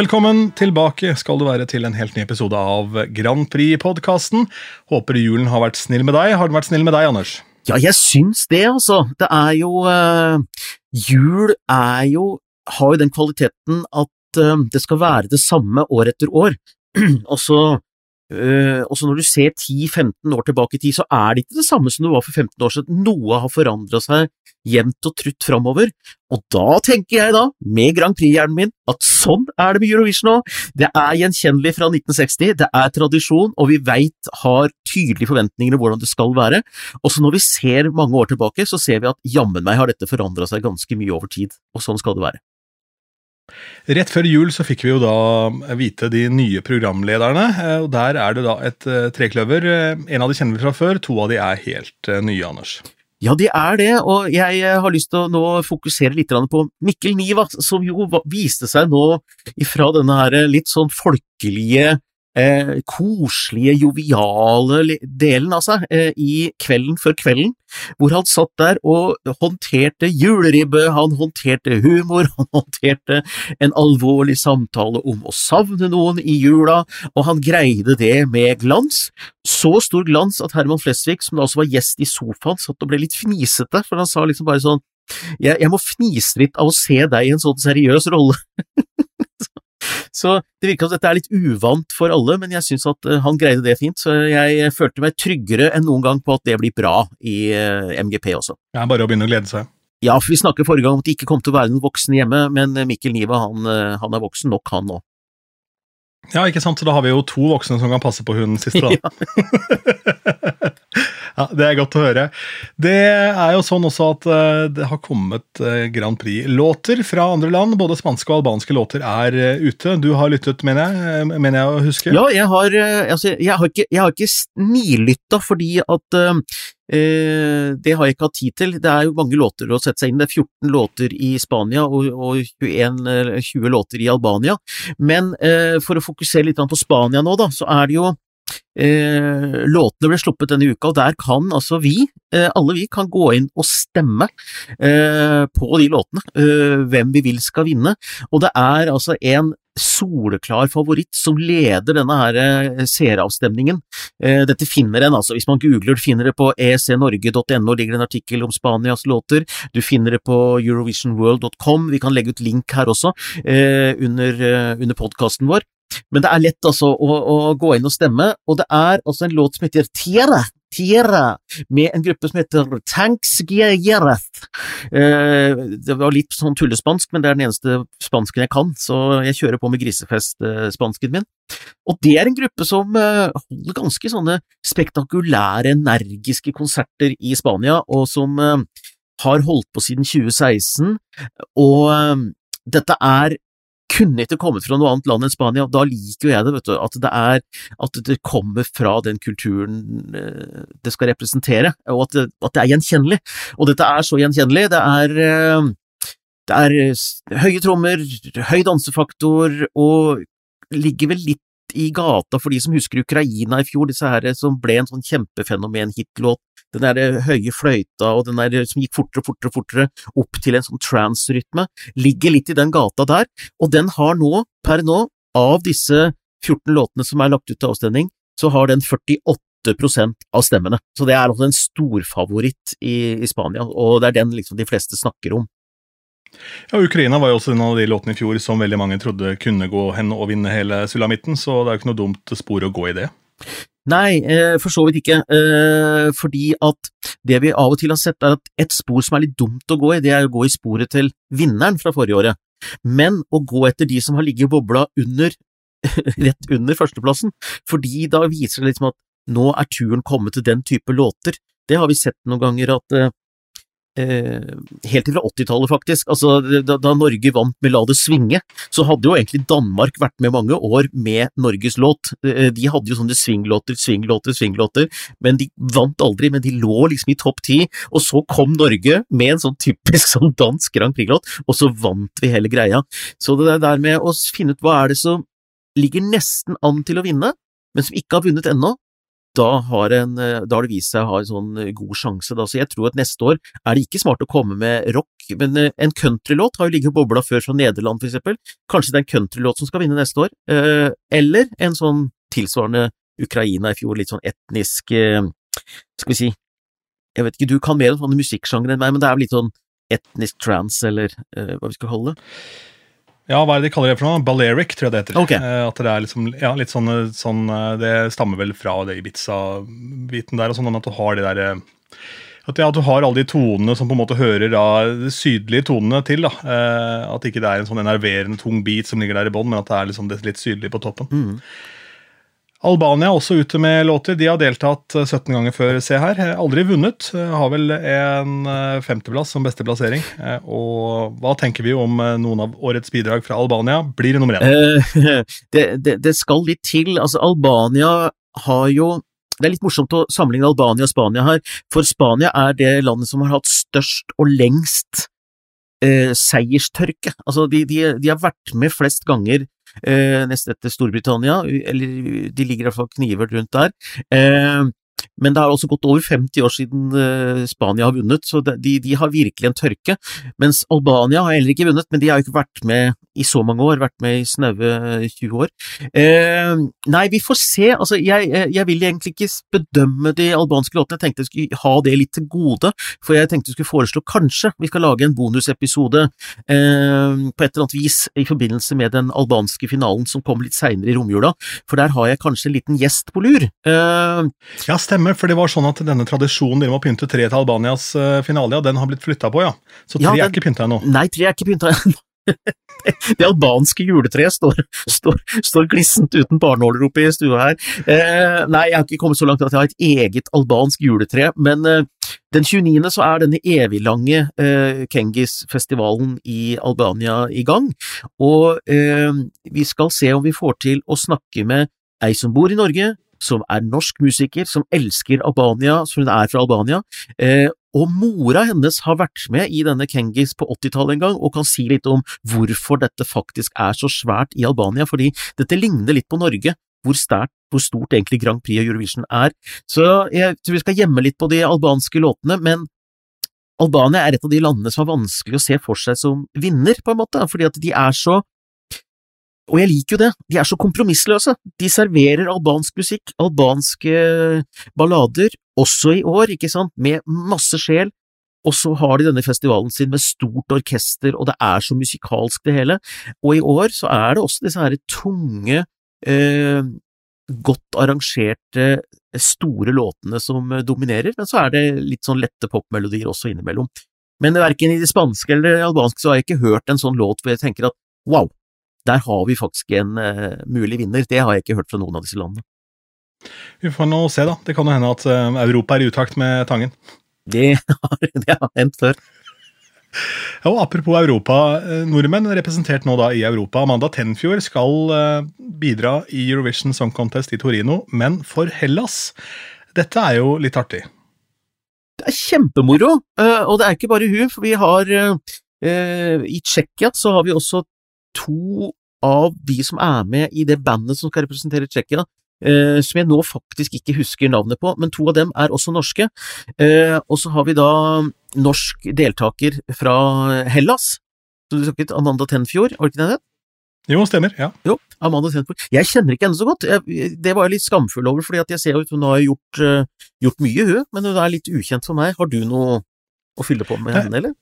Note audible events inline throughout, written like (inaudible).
Velkommen tilbake skal du være til en helt ny episode av Grand Prix-podkasten. Håper julen har vært snill med deg. Har den vært snill med deg, Anders? Ja, jeg syns det, altså. Det er jo uh, Jul er jo Har jo den kvaliteten at uh, det skal være det samme år etter år. (clears throat) og så Uh, og så når du ser 10-15 år tilbake i tid, så er det ikke det samme som det var for 15 år siden. Noe har forandra seg jevnt og trutt framover, og da tenker jeg da, med Grand Prix-hjernen min, at sånn er det med Eurovision nå. Det er gjenkjennelig fra 1960, det er tradisjon, og vi veit har tydelige forventninger om hvordan det skal være. Og så når vi ser mange år tilbake, så ser vi at jammen meg har dette forandra seg ganske mye over tid, og sånn skal det være. Rett før jul så fikk vi jo da vite de nye programlederne. Eh, og Der er det da et eh, trekløver. Eh, en av de kjenner vi fra før, to av de er helt nye, Anders. Ja, de er det, og jeg har lyst til å nå fokusere litt på Mikkel Niva, som jo viste seg nå ifra denne her litt sånn folkelige eh, koselige, joviale delen av seg eh, i Kvelden før kvelden, hvor han satt der og håndterte juleribbe, han håndterte humor, (laughs) han håndterte en alvorlig samtale om å savne noen i jula, og han greide det med glans. Så stor glans at Herman Flesvig, som da også var gjest i sofaen, satt og ble litt fnisete, for han sa liksom bare sånn jeg, jeg må fnise litt av å se deg i en sånn seriøs rolle. (laughs) Så det virker som dette er litt uvant for alle, men jeg syns at eh, han greide det fint. Så jeg følte meg tryggere enn noen gang på at det blir bra i eh, MGP også. Det er bare å begynne å glede seg. Ja, for vi snakket forrige gang om at det ikke kom til å være noen voksne hjemme, men Mikkel Niva han, eh, han er voksen nok, han nå. Ja, ikke sant, så da har vi jo to voksne som kan passe på hunden siste, da. (laughs) Ja. (laughs) Ja, Det er godt å høre. Det er jo sånn også at uh, det har kommet uh, Grand Prix-låter fra andre land. Både spanske og albanske låter er uh, ute. Du har lyttet, mener jeg, mener jeg å huske? Ja, jeg har, altså, jeg har ikke, jeg har ikke snilytta fordi at det har jeg ikke hatt tid til. Det er jo mange låter å sette seg inn Det er 14 låter i Spania og, og 21, 20 låter i Albania. Men for å fokusere litt på Spania nå, da, så er det jo Eh, låtene ble sluppet denne uka, og der kan altså vi, eh, alle vi, kan gå inn og stemme eh, på de låtene, eh, hvem vi vil skal vinne. Og det er altså en soleklar favoritt som leder denne her eh, seeravstemningen. Eh, dette finner en, altså hvis man googler, du finner det på ecnorge.no, ligger en artikkel om Spanias låter. Du finner det på eurovisionworld.com, vi kan legge ut link her også, under, under podkasten vår. Men det er lett altså å, å, gå inn og stemme, og det er altså en låt som heter Tierra, Tierra, med en gruppe som heter Tanks Giereth. Eh, det var litt sånn tullespansk, men det er den eneste spansken jeg kan, så jeg kjører på med grisefest-spansken min. Og det er en gruppe som eh, holder ganske sånne spektakulære, energiske konserter i Spania, og som eh, har holdt på siden 2016, og eh, dette er kunne ikke kommet fra noe annet land enn Spania, da liker jo jeg det, vet du, at det er at det kommer fra den kulturen eh, det skal representere, og at det, at det er gjenkjennelig. Og dette er så gjenkjennelig, det er eh, det er høye trommer, høy dansefaktor, og ligger vel litt i gata for de som husker Ukraina i fjor, disse her som ble en sånn kjempefenomen-hitlåt den der høye fløyta og den der som gikk fortere og fortere fortere, opp til en sånn trans-rytme, ligger litt i den gata der, og den har nå, per nå, av disse 14 låtene som er lagt ut til avstemning, så har den 48% av stemmene. Så det er altså en storfavoritt i, i Spania, og det er den liksom de fleste snakker om. Ja, Ukraina var jo også en av de låtene i fjor som veldig mange trodde kunne gå hen og vinne hele sulamitten, så det er jo ikke noe dumt spor å gå i det. Nei, eh, for så vidt ikke, eh, fordi at det vi av og til har sett er at et spor som er litt dumt å gå i, det er å gå i sporet til vinneren fra forrige året, men å gå etter de som har ligget i bobla under, (laughs) rett under førsteplassen, fordi da viser det liksom at nå er turen kommet til den type låter. Det har vi sett noen ganger at eh, helt til fra 80-tallet, faktisk. Altså, da, da, Norge vant med La det svinge, så hadde jo egentlig Danmark vært med mange år med Norges låt. Eh, de hadde jo sånne swinglåter, swinglåter, swinglåter, men de vant aldri. Men de lå liksom i topp ti, og så kom Norge med en sånn typisk (laughs) sånn dansk Grand Prix-låt, og så vant vi hele greia. Så det der med å finne ut hva er det som ligger nesten an til å vinne, men som ikke har vunnet ennå, da har, en, da har det vist seg å ha en sånn god sjanse. Da. Så jeg tror at neste år er det ikke smart å komme med rock, men en countrylåt har jo ligget og bobla før fra Nederland, for eksempel. Kanskje det er en countrylåt som skal vinne neste år. Eller en sånn tilsvarende Ukraina i fjor, litt sånn etnisk Skal vi si Jeg vet ikke, du kan mer om sånne musikksjangre enn meg, men det er vel litt sånn etnisk trans, eller hva vi skal kalle det? Ja, hva er det de kaller det for noe? Balearic, tror jeg det heter. Okay. Eh, at det er liksom, ja, litt sånn, sånn eh, Det stammer vel fra det Ibiza-biten der, og sånn at du har det der eh, at, ja, at du har alle de tonene som på en måte hører da, de sydlige tonene til. da, eh, At ikke det er en sånn enerverende tung beat som ligger der i bånn, men at det er liksom det litt sydlige på toppen. Mm. Albania er også ute med låter. De har deltatt 17 ganger før, se her. Aldri vunnet. Har vel en femteplass som beste plassering. Og hva tenker vi om noen av årets bidrag fra Albania? Blir nummer én? Eh, (laughs) det, det, det, skal litt til. Altså, Albania har jo det er litt morsomt å sammenligne Albania og Spania her, for Spania er det landet som har hatt størst og lengst eh, seierstørke. Altså, de, de, de, har vært med flest ganger eh, nest etter Storbritannia, eller de ligger i hvert fall kniver rundt der. Eh, men det har også gått over 50 år siden uh, Spania har vunnet, så de, de, har virkelig en tørke. Mens Albania har heller ikke vunnet, men de har jo ikke vært med i så mange år, vært med i snaue 20 år. Eh, nei, vi får se. Altså, jeg, jeg, vil egentlig ikke bedømme de albanske låtene, jeg tenkte jeg skulle ha det litt til gode, for jeg tenkte jeg skulle foreslå kanskje vi skal lage en bonusepisode eh, på et eller annet vis i forbindelse med den albanske finalen som kommer litt seinere i romjula, for der har jeg kanskje en liten gjest på lur. ja, stemmer, for det var sånn at denne tradisjonen dere må pynte tre til Albanias finale, ja, den har blitt flytta på, ja. Så tre ja, den, er ikke pynta ennå? Nei, tre er ikke pynta ennå. (laughs) Det albanske juletreet står, står, står, glissent uten barnåler oppe i stua her. Eh, nei, jeg har ikke kommet så langt at jeg har et eget albansk juletre, men eh, den 29. så er denne eviglange eh, Kengis-festivalen i Albania i gang, og eh, vi skal se om vi får til å snakke med ei som bor i Norge, som er norsk musiker, som elsker Albania, som hun er fra Albania, eh, og mora hennes har vært med i denne Kengis på 80-tallet en gang, og kan si litt om hvorfor dette faktisk er så svært i Albania, fordi dette ligner litt på Norge, hvor, stert, hvor stort egentlig Grand Prix og Eurovision er. Så jeg tror vi skal gjemme litt på de albanske låtene, men Albania er et av de landene som er vanskelig å se for seg som vinner, på en måte, fordi at de er så og jeg liker jo det, de er så kompromissløse. De serverer albansk musikk, albanske ballader, også i år, ikke sant, med masse sjel. Og så har de denne festivalen sin med stort orkester, og det er så musikalsk det hele. Og i år så er det også disse her tunge, eh, godt arrangerte, store låtene som dominerer, men så er det litt sånn lette popmelodier også innimellom. Men verken i det spanske eller det albanske så har jeg ikke hørt en sånn låt hvor jeg tenker at wow, der har vi faktisk en uh, mulig vinner. Det har jeg ikke hørt fra noen av disse landene. Vi får nå se, da. Det kan jo hende at uh, Europa er i utakt med Tangen. Det har, (laughs) det har hendt før. Ja, og Apropos Europa. Eh, nordmenn representert nå da i Europa. Amanda Tenfjord skal bidra i Eurovision Song Contest i Torino, men for Hellas. Dette er jo litt artig. Det er kjempemoro, og det er ikke bare hun. for vi har I Tsjekkia så har vi også to av de som er med i det bandet som skal representere Tsjekkia, eh, som jeg nå faktisk ikke husker navnet på, men to av dem er også norske. Eh, og så har vi da norsk deltaker fra Hellas, som du snakket Amanda Tenfjord, var du ikke det det? Jo, stemmer. ja. Jo, Amanda Tenfjord. Jeg kjenner ikke henne så godt, jeg, det var jeg litt skamfull over, fordi at jeg ser ut hun har gjort, uh, gjort mye, hun, men hun er litt ukjent for meg. Har du noe å fylle på med henne, eller?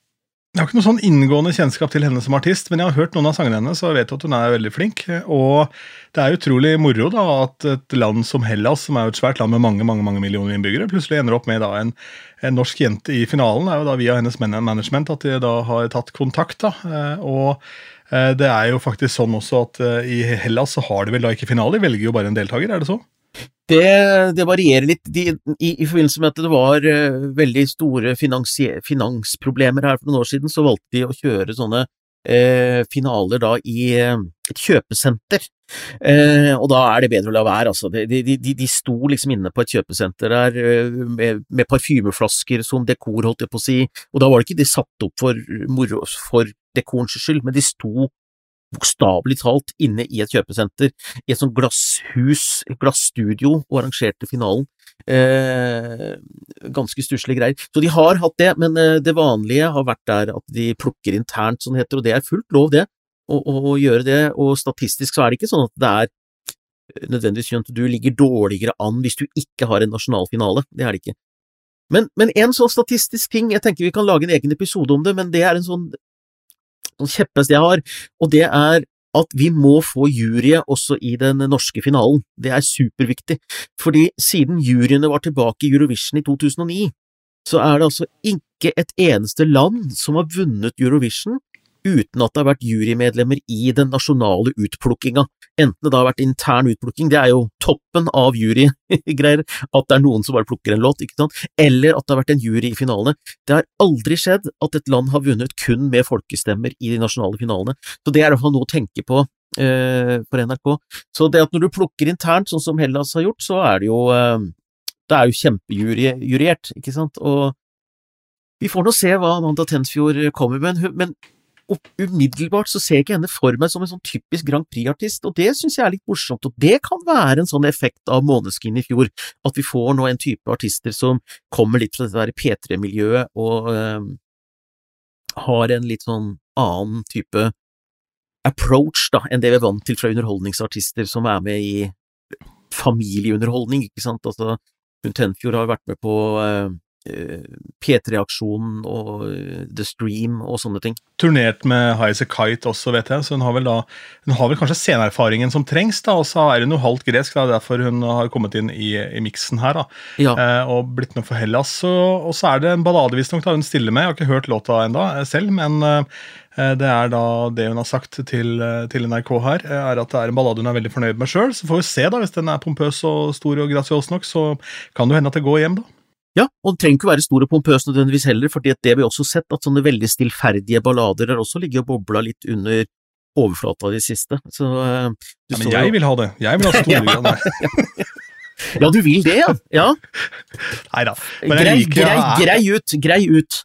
Jeg har ikke noe sånn inngående kjennskap til henne som artist, men jeg har hørt noen av sangene hennes og vet at hun er veldig flink. Og det er utrolig moro da, at et land som Hellas, som er jo et svært land med mange mange, mange millioner innbyggere, plutselig ender opp med da, en, en, norsk jente i finalen. Det er jo da via hennes management at de da har tatt kontakt. da, eh, og eh, det er jo faktisk sånn også at eh, i Hellas så har de vel da ikke finale, de velger jo bare en deltaker, er det så? Det, det, varierer litt. De, i, i, forbindelse med at det var uh, veldig store finansproblemer her for noen år siden, så valgte de å kjøre sånne uh, finaler da i uh, et kjøpesenter. og da er det bedre å la være, altså. De, de, de sto liksom inne på et kjøpesenter der med, med, parfymeflasker som dekor, holdt jeg på å si, og da var det ikke de satt opp for moro, for dekorens skyld, men de sto bokstavelig talt inne i et kjøpesenter, i et sånt glasshus, glassstudio, og arrangerte finalen. Eh, ganske stusslige greier. Så de har hatt det, men eh, det vanlige har vært der at de plukker internt, som det heter, og det er fullt lov, det, å, å, å gjøre det. Og statistisk så er det ikke sånn at det er eh, nødvendigvis skjønt du ligger dårligere an hvis du ikke har en nasjonal finale. Det er det ikke. Men, men en sånn statistisk ting, jeg tenker vi kan lage en egen episode om det, men det er en sånn, sånn kjepphest jeg har, og det er at vi må få juryet også i den norske finalen. Det er superviktig, fordi siden juryene var tilbake i Eurovision i 2009, så er det altså ikke et eneste land som har vunnet Eurovision uten at det har vært jurymedlemmer i den nasjonale utplukkinga, enten det da har vært intern utplukking, det er jo toppen av jurygreier, at det er noen som bare plukker en låt, ikke sant, eller at det har vært en jury i finalene. Det har aldri skjedd at et land har vunnet kun med folkestemmer i de nasjonale finalene, så det er i hvert fall noe å tenke på eh, for NRK. Så det at når du plukker internt, sånn som Hellas har gjort, så er det jo eh, det er jo kjempejuriert, ikke sant, og vi får nå se hva Amanda Tensfjord kommer med, men og umiddelbart så ser jeg ikke henne for meg som en sånn typisk Grand Prix-artist, og det synes jeg er litt morsomt, og det kan være en sånn effekt av Måneskin i fjor, at vi får nå en type artister som kommer litt fra dette P3-miljøet og øh, har en litt sånn annen type approach da, enn det vi er vant til fra underholdningsartister som er med i familieunderholdning, ikke sant, altså hun Tenfjord har vært med på øh, P3-aksjonen og eh, The Stream og sånne ting. Turnert med High As A Kite også, vet jeg, så hun har vel da Hun har vel kanskje sceneerfaringen som trengs, da, og så er hun jo halvt gresk, da, derfor hun har kommet inn i, i miksen her, da. Ja. Eh, og blitt med for Hellas. Så, og så er det en ballade, visstnok, hun stiller med. Jeg har ikke hørt låta ennå eh, selv, men eh, det er da det hun har sagt til, til, NRK her, er at det er en ballade hun er veldig fornøyd med sjøl. Så får vi se, da, hvis den er pompøs og stor og grasiøs nok, så kan det hende at det går hjem, da. Ja, og den trenger ikke være stor og pompøs nødvendigvis heller, fordi det har vi også sett, at sånne veldig stillferdige ballader har også ligget og bobla litt under overflata de siste. Så, uh, ja, men jeg vil ha det. Jeg vil ha store (laughs) greier. ja, du vil det, ja? ja. Nei da. Grei, grei, grei ut, grei ut.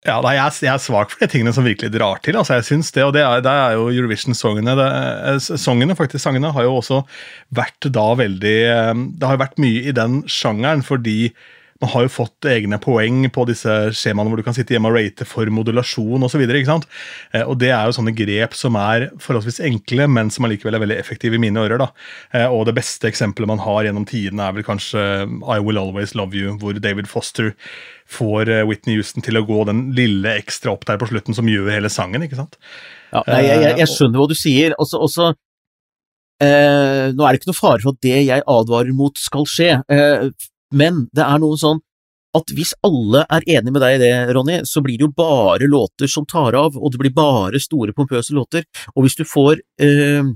Ja, nei, jeg, jeg, er svak for de tingene som virkelig drar til. altså jeg synes det, og det er, det er jo Eurovision-sangene eh, Sangene faktisk, sangene har jo også vært da veldig eh, Det har jo vært mye i den sjangeren fordi man har jo fått egne poeng på disse skjemaene hvor du kan sitte hjemme og rate for modulasjon osv. Og, eh, og det er jo sånne grep som er forholdsvis enkle, men som allikevel er veldig effektive i mine ører. da. Eh, og det beste eksempelet man har gjennom tidene, er vel kanskje I Will Always Love You, hvor David Foster får eh, Whitney Houston til å gå den lille ekstra opp der på slutten som gjør hele sangen. ikke sant? Ja, nei, jeg, jeg, jeg skjønner hva du sier. Også, også eh, nå er det ikke noe fare for at det jeg advarer mot skal skje. Eh, men det er noe sånn at hvis alle er enig med deg i det, Ronny, så blir det jo bare låter som tar av, og det blir bare store, pompøse låter. Og hvis du får eh,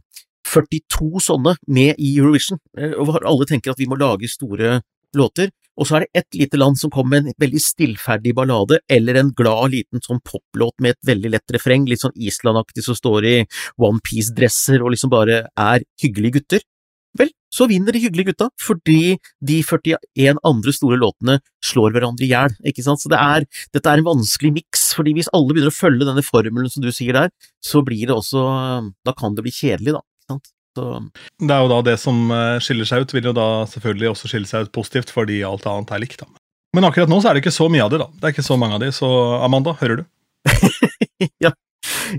42 sånne med i Eurovision, eh, og alle tenker at vi må lage store låter, og så er det ett lite land som kommer med en veldig stillferdig ballade, eller en glad liten sånn poplåt med et veldig lett refreng, litt sånn Island-aktig som står i onepiece-dresser og liksom bare er hyggelige gutter, Vel, så vinner de hyggelige gutta, fordi de 41 andre store låtene slår hverandre i hjel, ikke sant. Så det er, dette er en vanskelig miks, fordi hvis alle begynner å følge denne formelen som du sier der, så blir det også Da kan det bli kjedelig, da. ikke sant. Så. Det er jo da det som eh, skiller seg ut, vil jo da selvfølgelig også skille seg ut positivt, fordi alt annet er likt. da. Men akkurat nå så er det ikke så mye av det, da. Det er ikke så mange av de, så Amanda, hører du? (laughs) ja,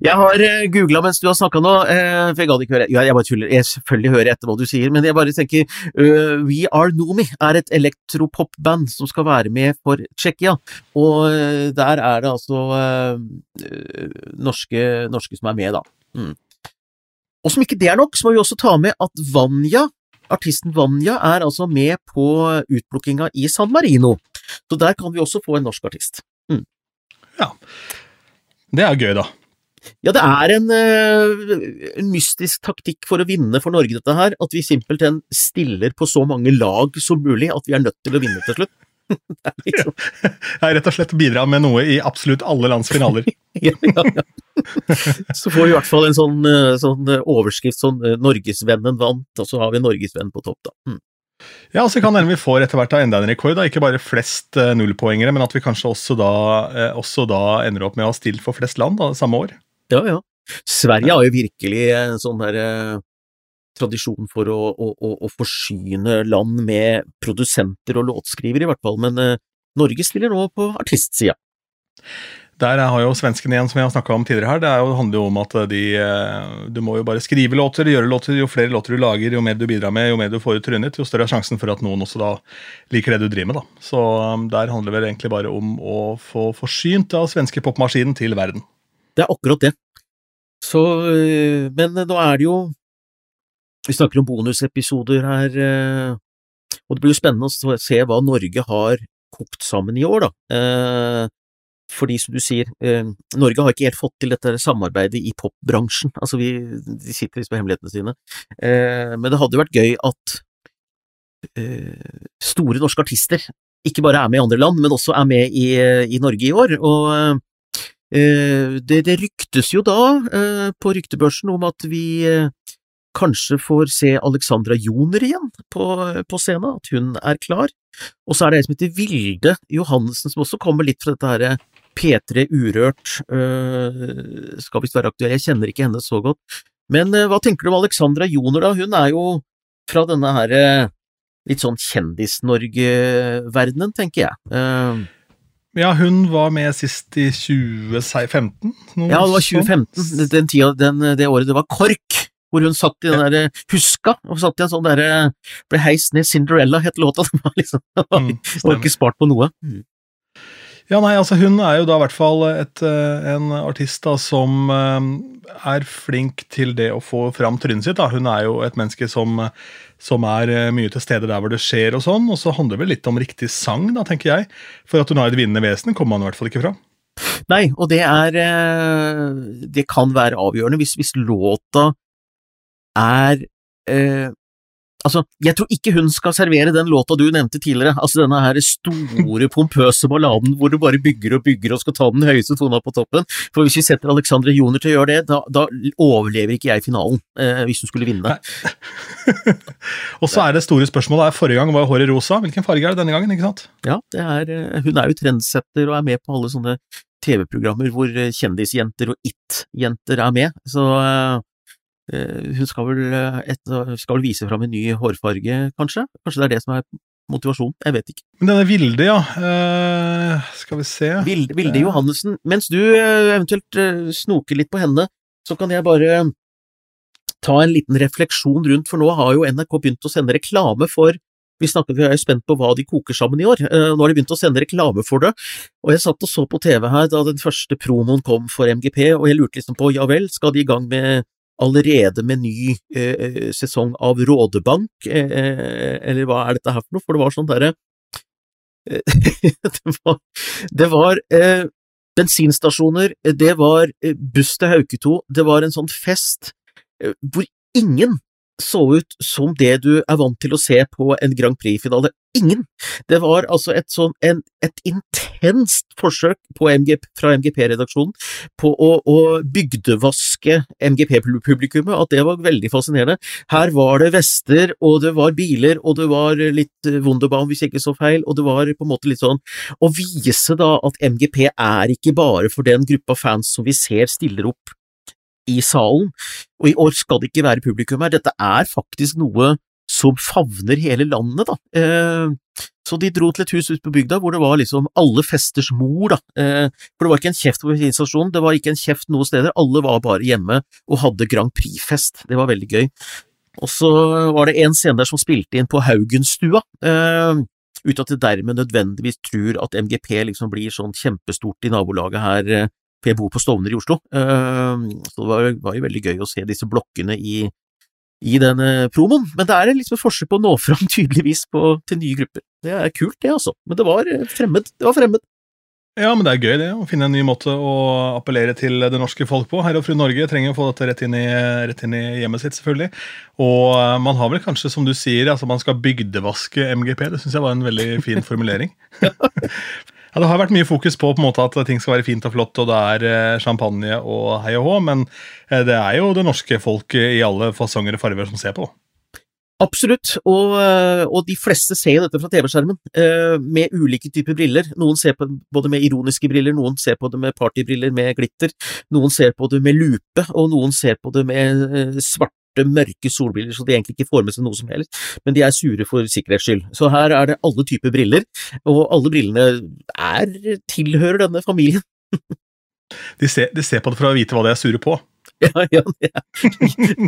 jeg har uh, eh, googla mens du har snakka nå, uh, for jeg gadd ikke høre jeg bare tuller, jeg selvfølgelig hører etter hva du sier, men jeg bare tenker uh, We Are Nomi er et elektropopband som skal være med for Tsjekkia, og uh, der er det altså norske, norske, som er med, da. Mm. Og som ikke det er nok, så må vi også ta med at Vanja, artisten Vanja, er altså med på utplukkinga i San Marino, så der kan vi også få en norsk artist. Mm. Ja. Det er gøy, da. Ja, det er en, uh, en, mystisk taktikk for å vinne for Norge, dette her. At vi simpelthen stiller på så mange lag som mulig at vi er nødt til å vinne til slutt. (laughs) liksom... ja, rett og slett bidra med noe i absolutt alle lands finaler. (laughs) ja, ja, ja. Så får vi i hvert fall en sånn, eh, sånn eh, overskrift sånn 'Norgesvennen vant', og så har vi Norgesvenn på topp, da. Mm. Ja, så kan hende vi får etter hvert enda en rekord. da, Ikke bare flest nullpoengere, men at vi kanskje også da, også da ender opp med å ha stilt for flest land da, samme år. Ja, ja. Sverige har jo virkelig en sånn derre tradisjon for å, å, å, å, forsyne land med produsenter og låtskrivere, i hvert fall, men eh, Norge stiller nå på artistsida. Der har jo svenskene igjen, som jeg har snakka om tidligere her. Det, jo, handler jo om at de eh, Du må jo bare skrive låter, gjøre låter. Jo flere låter du lager, jo mer du bidrar med, jo mer du får ut trynet, jo større er sjansen for at noen også da liker det du driver med. da. Så um, der handler det vel egentlig bare om å få forsynt av svenske popmaskinen til verden. Det er akkurat det. Så øh, Men nå er det jo Vi snakker om bonusepisoder her, øh, og det blir jo spennende å se hva Norge har kokt sammen i år, da. Eh, fordi, som du sier, eh, Norge har ikke helt fått til dette samarbeidet i popbransjen. Altså, vi de sitter liksom på hemmelighetene sine. Eh, men det hadde jo vært gøy at eh, store norske artister ikke bare er med i andre land, men også er med i, i Norge i år. Og eh, det, det, ryktes jo da eh, på ryktebørsen om at vi eh, kanskje får se Alexandra Joner igjen på, på, scenen, at hun er klar. Og så er det en som heter Vilde Johannessen, som også kommer litt fra dette herre P3 Urørt skal visst være aktuell, jeg kjenner ikke henne så godt. Men hva tenker du om Alexandra Joner, da? Hun er jo fra denne her øh, litt sånn Kjendis-Norge-verdenen, tenker jeg. Ja, hun var med sist i 2015. Ja, det var 2015, den tida, den, det året det var KORK, hvor hun satt i den ja. derre Huska, og satt i en sånn derre Ble heist ned Cinderella, het låta. (laughs) Det var liksom, (laughs) mm, var ikke spart på noe. Mm. Ja, nei, altså Hun er jo da i hvert fall et, eh, en artist da som eh, er flink til det å få fram trynet sitt. da. Hun er jo et menneske som, som er eh, mye til stede der hvor det skjer, og sånn, og så handler det vel litt om riktig sang, da, tenker jeg. For at hun har et vinnende vesen, kommer man i hvert fall ikke fra. Nei, og det er Det kan være avgjørende hvis, hvis låta er eh, Altså, jeg tror ikke hun skal servere den låta du nevnte tidligere, altså denne her store, pompøse balladen hvor du bare bygger og bygger og skal ta den høyeste tona på toppen, for hvis vi setter Alexandre Joner til å gjøre det, da, da overlever ikke jeg finalen, eh, hvis hun skulle vinne. (laughs) og så er det store spørsmålet, forrige gang var håret rosa, hvilken farge er det denne gangen, ikke sant? Ja, er, eh, hun er jo trendsetter og er med på alle sånne TV-programmer hvor eh, kjendisjenter og it-jenter er med, så Eh, hun skal vel, eh, et, skal vel vise fram en ny hårfarge, kanskje? Kanskje det er det som er motivasjonen? Jeg vet ikke. Men denne Vilde, ja. Uh, skal vi se Vilde, Vilde Johannessen. Mens du eventuelt snoker litt på henne, så kan jeg bare ta en liten refleksjon rundt, for nå har jo NRK begynt å sende reklame for vi snakket, vi er jo spent på hva de koker sammen i år. Nå har de begynt å sende reklame for det, og jeg satt og så på TV her da den første promoen kom for MGP, og jeg lurte liksom på ja vel, skal de i gang med allerede med ny eh, eh, sesong av Rådebank, eh, eh, eller hva er dette her for noe? For det var sånn derre eh, (laughs) Det var, det var bensinstasjoner, det var buss til Hauketo, det var en sånn fest hvor ingen så ut som det du er vant til å se på en Grand Prix-finale. Ingen! Det var altså et sånn en, et intenst forsøk MG, fra MGP-redaksjonen på å, å bygdevaske MGP-publikummet, at det var veldig fascinerende. Her var det vester, og det var biler, og det var litt Wunderbaum, hvis jeg ikke så feil, og det var på en måte litt sånn å vise da at MGP er ikke bare for den gruppa fans som vi ser stiller opp i salen, og i år skal det ikke være publikum her, dette er faktisk noe som favner hele landet, da. Eh, så de dro til et hus ute på bygda hvor det var liksom alle festers mor, da. Eh, for det var ikke en kjeft på bensinstasjonen, det var ikke en kjeft noe steder, alle var bare hjemme og hadde Grand Prix-fest. Det var veldig gøy. Og så var det en scene der som spilte inn på Haugenstua, eh, uten at det dermed nødvendigvis tror at MGP liksom blir sånn kjempestort i nabolaget her eh, for jeg bor på Stovner i Oslo. Ehm, så det var, var jo veldig gøy å se disse blokkene i, i denne promoen. Men det er liksom et forsøk på å nå fram (laughs) tydeligvis på, til nye grupper. Det er kult, det, altså. Men det var eh, fremmed. Det var fremmed. Ja, men det er gøy det, å finne en ny måte å appellere til det norske folk på. Herre og fru Norge trenger å få dette rett inn, i, rett inn i hjemmet sitt, selvfølgelig. Og eh, man har vel kanskje, som du sier, altså man skal bygdevaske MGP. Det syns jeg var en veldig fin formulering. (laughs) (laughs) Ja, Det har vært mye fokus på, på en måte at ting skal være fint og flott, og det er eh, champagne og hei og hå, men eh, det er jo det norske folk i alle fasonger og farger som ser på. Absolutt, og, eh, og, de fleste ser jo dette fra TV-skjermen, med ulike typer briller. Noen ser på det både med ironiske briller, noen ser på det med partybriller med glitter, noen ser på det med lupe, og noen ser på det med svart sorte, mørke solbriller, så de egentlig ikke får med seg noe som helst, men de er sure for sikkerhets skyld. Så her er det alle typer briller, og alle brillene er, tilhører denne familien. (laughs) de, ser, de ser på det for å vite hva de er sure på. Ja, ja, ja.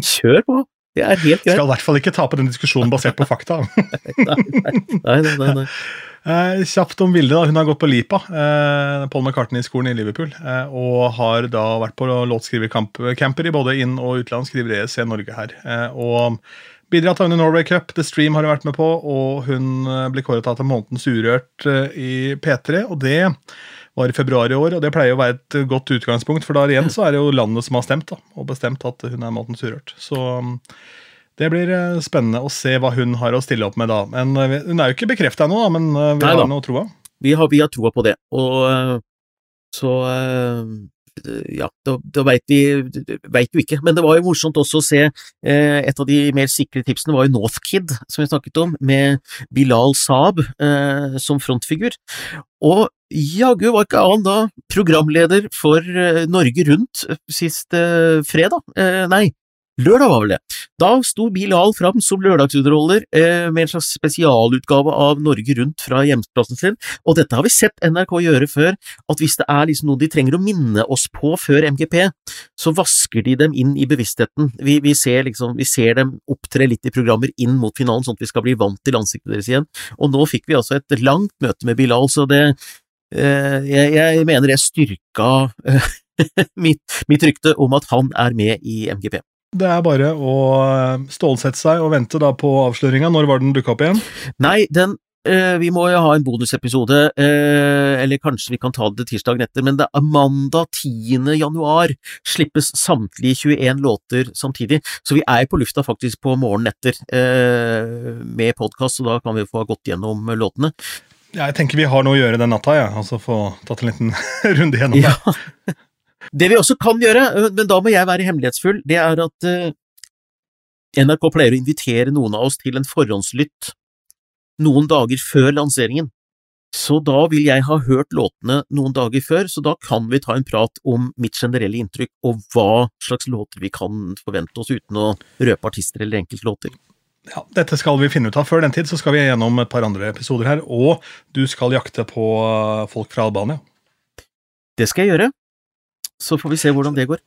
Kjør på! Det er helt greit. Skal i hvert fall ikke tape den diskusjonen basert på fakta. (laughs) nei, nei, nei, nei, nei. Eh, kjapt om Vilde. da, Hun har gått på LIPA, eh, Paul McCartney-skolen i Liverpool, eh, og har da vært på låtskrivercamper i både inn- og utland. Skriver ESC Norge her. Eh, og bidratt under Norway Cup. The Stream har hun vært med på, og hun eh, ble kåret til månedens Urørt eh, i P3. og det var i februar i år, og det pleier å være et godt utgangspunkt, for da igjen så er det jo landet som har stemt, da, og bestemt at hun er månedens urørt. Så det blir eh, spennende å se hva hun har å stille opp med da. Men uh, Hun er jo ikke bekrefta ennå, men uh, vi Nei, har noe troa. Vi har, vi har troa på det. Og så ja, da, da veit vi veit jo ikke. Men det var jo morsomt også å se eh, Et av de mer sikre tipsene var jo Northkid, som vi snakket om, med Bilal Saab eh, som frontfigur. Og jaggu var ikke annen da programleder for eh, Norge Rundt sist eh, fredag. Eh, nei, Lørdag var vel det. Da sto Bilal fram som lørdagsunderholder eh, med en slags spesialutgave av Norge Rundt fra hjemplassen sin, og dette har vi sett NRK gjøre før, at hvis det er liksom noe de trenger å minne oss på før MGP, så vasker de dem inn i bevisstheten. Vi, vi, ser, liksom, vi ser dem opptre litt i programmer inn mot finalen, sånn at vi skal bli vant til ansiktet deres igjen, og nå fikk vi altså et langt møte med Bilal, så det eh, jeg, jeg, mener det styrka eh, (laughs) mitt, mitt rykte om at han er med i MGP. Det er bare å eh, stålsette seg og vente da på avsløringa. Når var den dukka opp igjen? Nei, den eh, vi må jo ha en bonusepisode, eh, eller kanskje vi kan ta det tirsdagen etter, men det er mandag 10. januar slippes samtlige 21 låter samtidig, så vi er på lufta faktisk på morgenen etter med podkast, så da kan vi få gått gjennom låtene. Ja, jeg tenker vi har noe å gjøre den natta, ja. altså få tatt en liten (laughs) runde gjennom det. Ja. Det vi også kan gjøre, men da må jeg være hemmelighetsfull, det er at NRK pleier å invitere noen av oss til en forhåndslytt noen dager før lanseringen. Så da vil jeg ha hørt låtene noen dager før, så da kan vi ta en prat om mitt generelle inntrykk og hva slags låter vi kan forvente oss uten å røpe artister eller enkeltlåter. Ja, Dette skal vi finne ut av. Før den tid så skal vi gjennom et par andre episoder her, og du skal jakte på folk fra Albania. Det skal jeg gjøre så får vi se hvordan det går.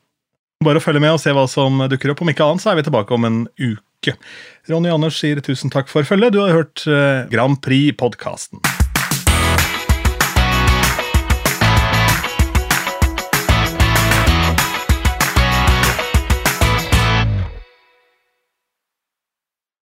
Bare å følge med og se hva som dukker opp. Om ikke annet så er vi tilbake om en uke. Ronny Anders sier tusen takk for følget. Du har hørt eh, Grand Prix-podkasten.